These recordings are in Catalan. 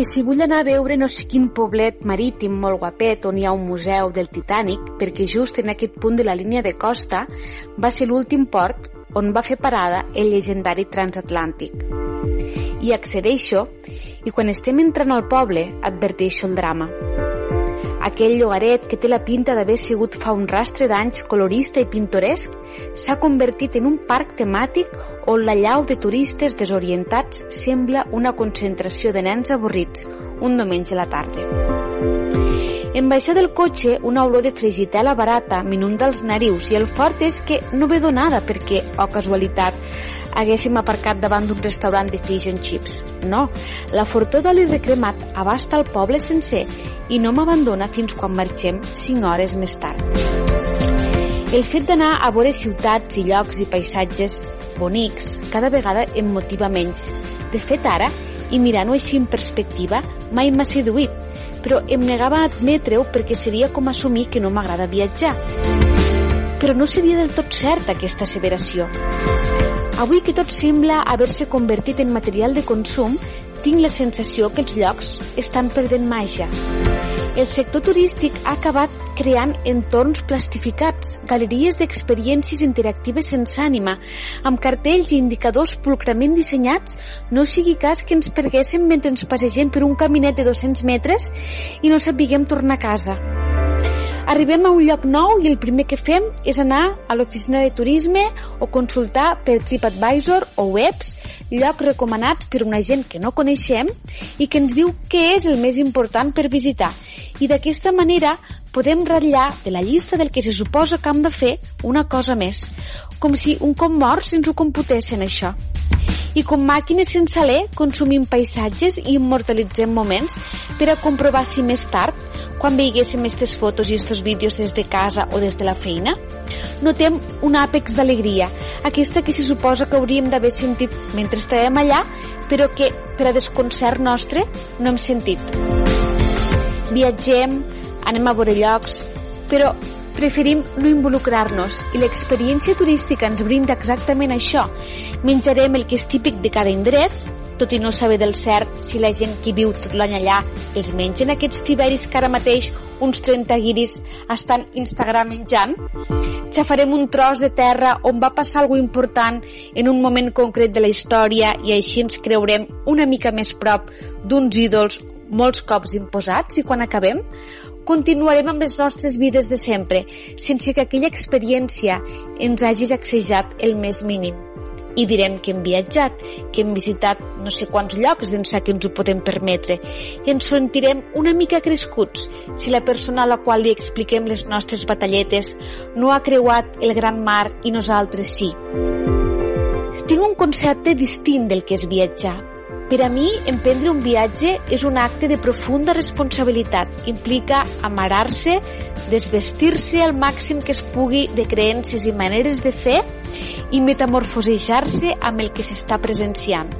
que si vull anar a veure no sé quin poblet marítim molt guapet on hi ha un museu del Titanic, perquè just en aquest punt de la línia de costa va ser l'últim port on va fer parada el llegendari transatlàntic. I accedeixo i quan estem entrant al poble adverteixo el drama. Aquell llogaret que té la pinta d'haver sigut fa un rastre d'anys colorista i pintoresc s'ha convertit en un parc temàtic on la llau de turistes desorientats sembla una concentració de nens avorrits un diumenge a la tarda. En baixar del cotxe, una olor de fregitela barata m'inunda els narius i el fort és que no ve donada perquè, o oh casualitat, haguéssim aparcat davant d'un restaurant de fish and chips. No, la fortó d'oli recremat abasta el poble sencer i no m'abandona fins quan marxem 5 hores més tard. El fet d'anar a veure ciutats i llocs i paisatges bonics cada vegada em motiva menys. De fet, ara, i mirant-ho així en perspectiva, mai m'ha seduït, però em negava a admetre-ho perquè seria com assumir que no m'agrada viatjar. Però no seria del tot cert aquesta asseveració. Avui que tot sembla haver-se convertit en material de consum, tinc la sensació que els llocs estan perdent màgia. El sector turístic ha acabat creant entorns plastificats, galeries d'experiències interactives sense ànima, amb cartells i indicadors pulcrament dissenyats, no sigui cas que ens perguéssim mentre ens passegem per un caminet de 200 metres i no sapiguem tornar a casa. Arribem a un lloc nou i el primer que fem és anar a l'oficina de turisme o consultar per TripAdvisor o webs llocs recomanats per una gent que no coneixem i que ens diu què és el més important per visitar. I d'aquesta manera podem ratllar de la llista del que se suposa que hem de fer una cosa més, com si un cop mort se'ns ho computessin això. I com màquines sense alè consumim paisatges i immortalitzem moments per a comprovar si més tard quan veiguéssim aquestes fotos i aquests vídeos des de casa o des de la feina? Notem un àpex d'alegria, aquesta que se suposa que hauríem d'haver sentit mentre estàvem allà, però que, per a desconcert nostre, no hem sentit. Viatgem, anem a veure llocs, però preferim no involucrar-nos i l'experiència turística ens brinda exactament això. Menjarem el que és típic de cada indret, tot i no saber del cert si la gent que viu tot l'any allà els mengen aquests tiberis que ara mateix uns 30 guiris estan Instagram menjant? Xafarem un tros de terra on va passar alguna important en un moment concret de la història i així ens creurem una mica més prop d'uns ídols molts cops imposats i quan acabem continuarem amb les nostres vides de sempre, sense que aquella experiència ens hagi sacsejat el més mínim i direm que hem viatjat, que hem visitat no sé quants llocs d'ençà que ens ho podem permetre i ens sentirem una mica crescuts si la persona a la qual li expliquem les nostres batalletes no ha creuat el gran mar i nosaltres sí. Tinc un concepte distint del que és viatjar. Per a mi, emprendre un viatge és un acte de profunda responsabilitat. Implica amarar-se, desvestir-se al màxim que es pugui de creences i maneres de fer i metamorfosejar-se amb el que s'està presenciant.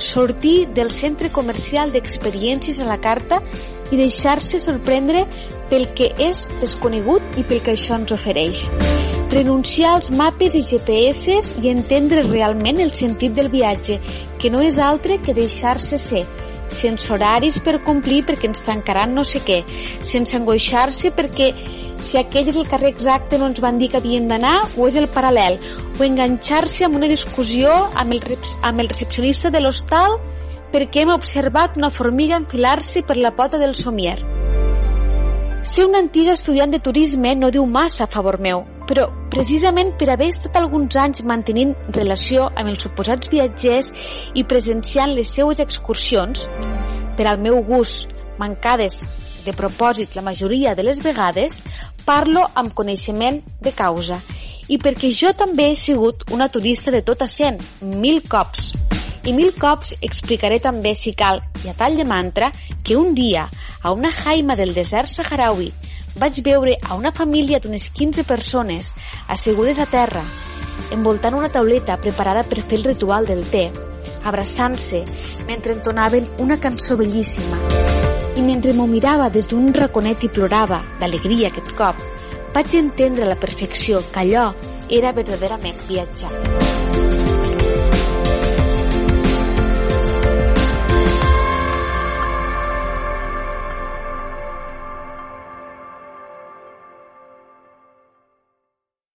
Sortir del centre comercial d'experiències a la carta i deixar-se sorprendre pel que és desconegut i pel que això ens ofereix. Renunciar als mapes i GPS i entendre realment el sentit del viatge, que no és altre que deixar-se ser, sense horaris per complir perquè ens tancaran no sé què, sense angoixar-se perquè si aquell és el carrer exacte no ens van dir que havien d'anar o és el paral·lel, o enganxar-se amb una discussió amb el, amb el recepcionista de l'hostal perquè hem observat una formiga enfilar-se per la pota del somier. Ser una antiga estudiant de turisme no diu massa a favor meu, però precisament per haver estat alguns anys mantenint relació amb els suposats viatgers i presenciant les seues excursions, per al meu gust, mancades de propòsit la majoria de les vegades, parlo amb coneixement de causa i perquè jo també he sigut una turista de tota cent, mil cops. I mil cops explicaré també, si cal, i a tall de mantra, que un dia, a una jaima del desert saharaui, vaig veure a una família d'unes 15 persones assegudes a terra, envoltant una tauleta preparada per fer el ritual del té, abraçant-se mentre entonaven una cançó bellíssima. I mentre m'ho mirava des d'un raconet i plorava, d'alegria aquest cop, vaig entendre a la perfecció que allò era verdaderament viatjar.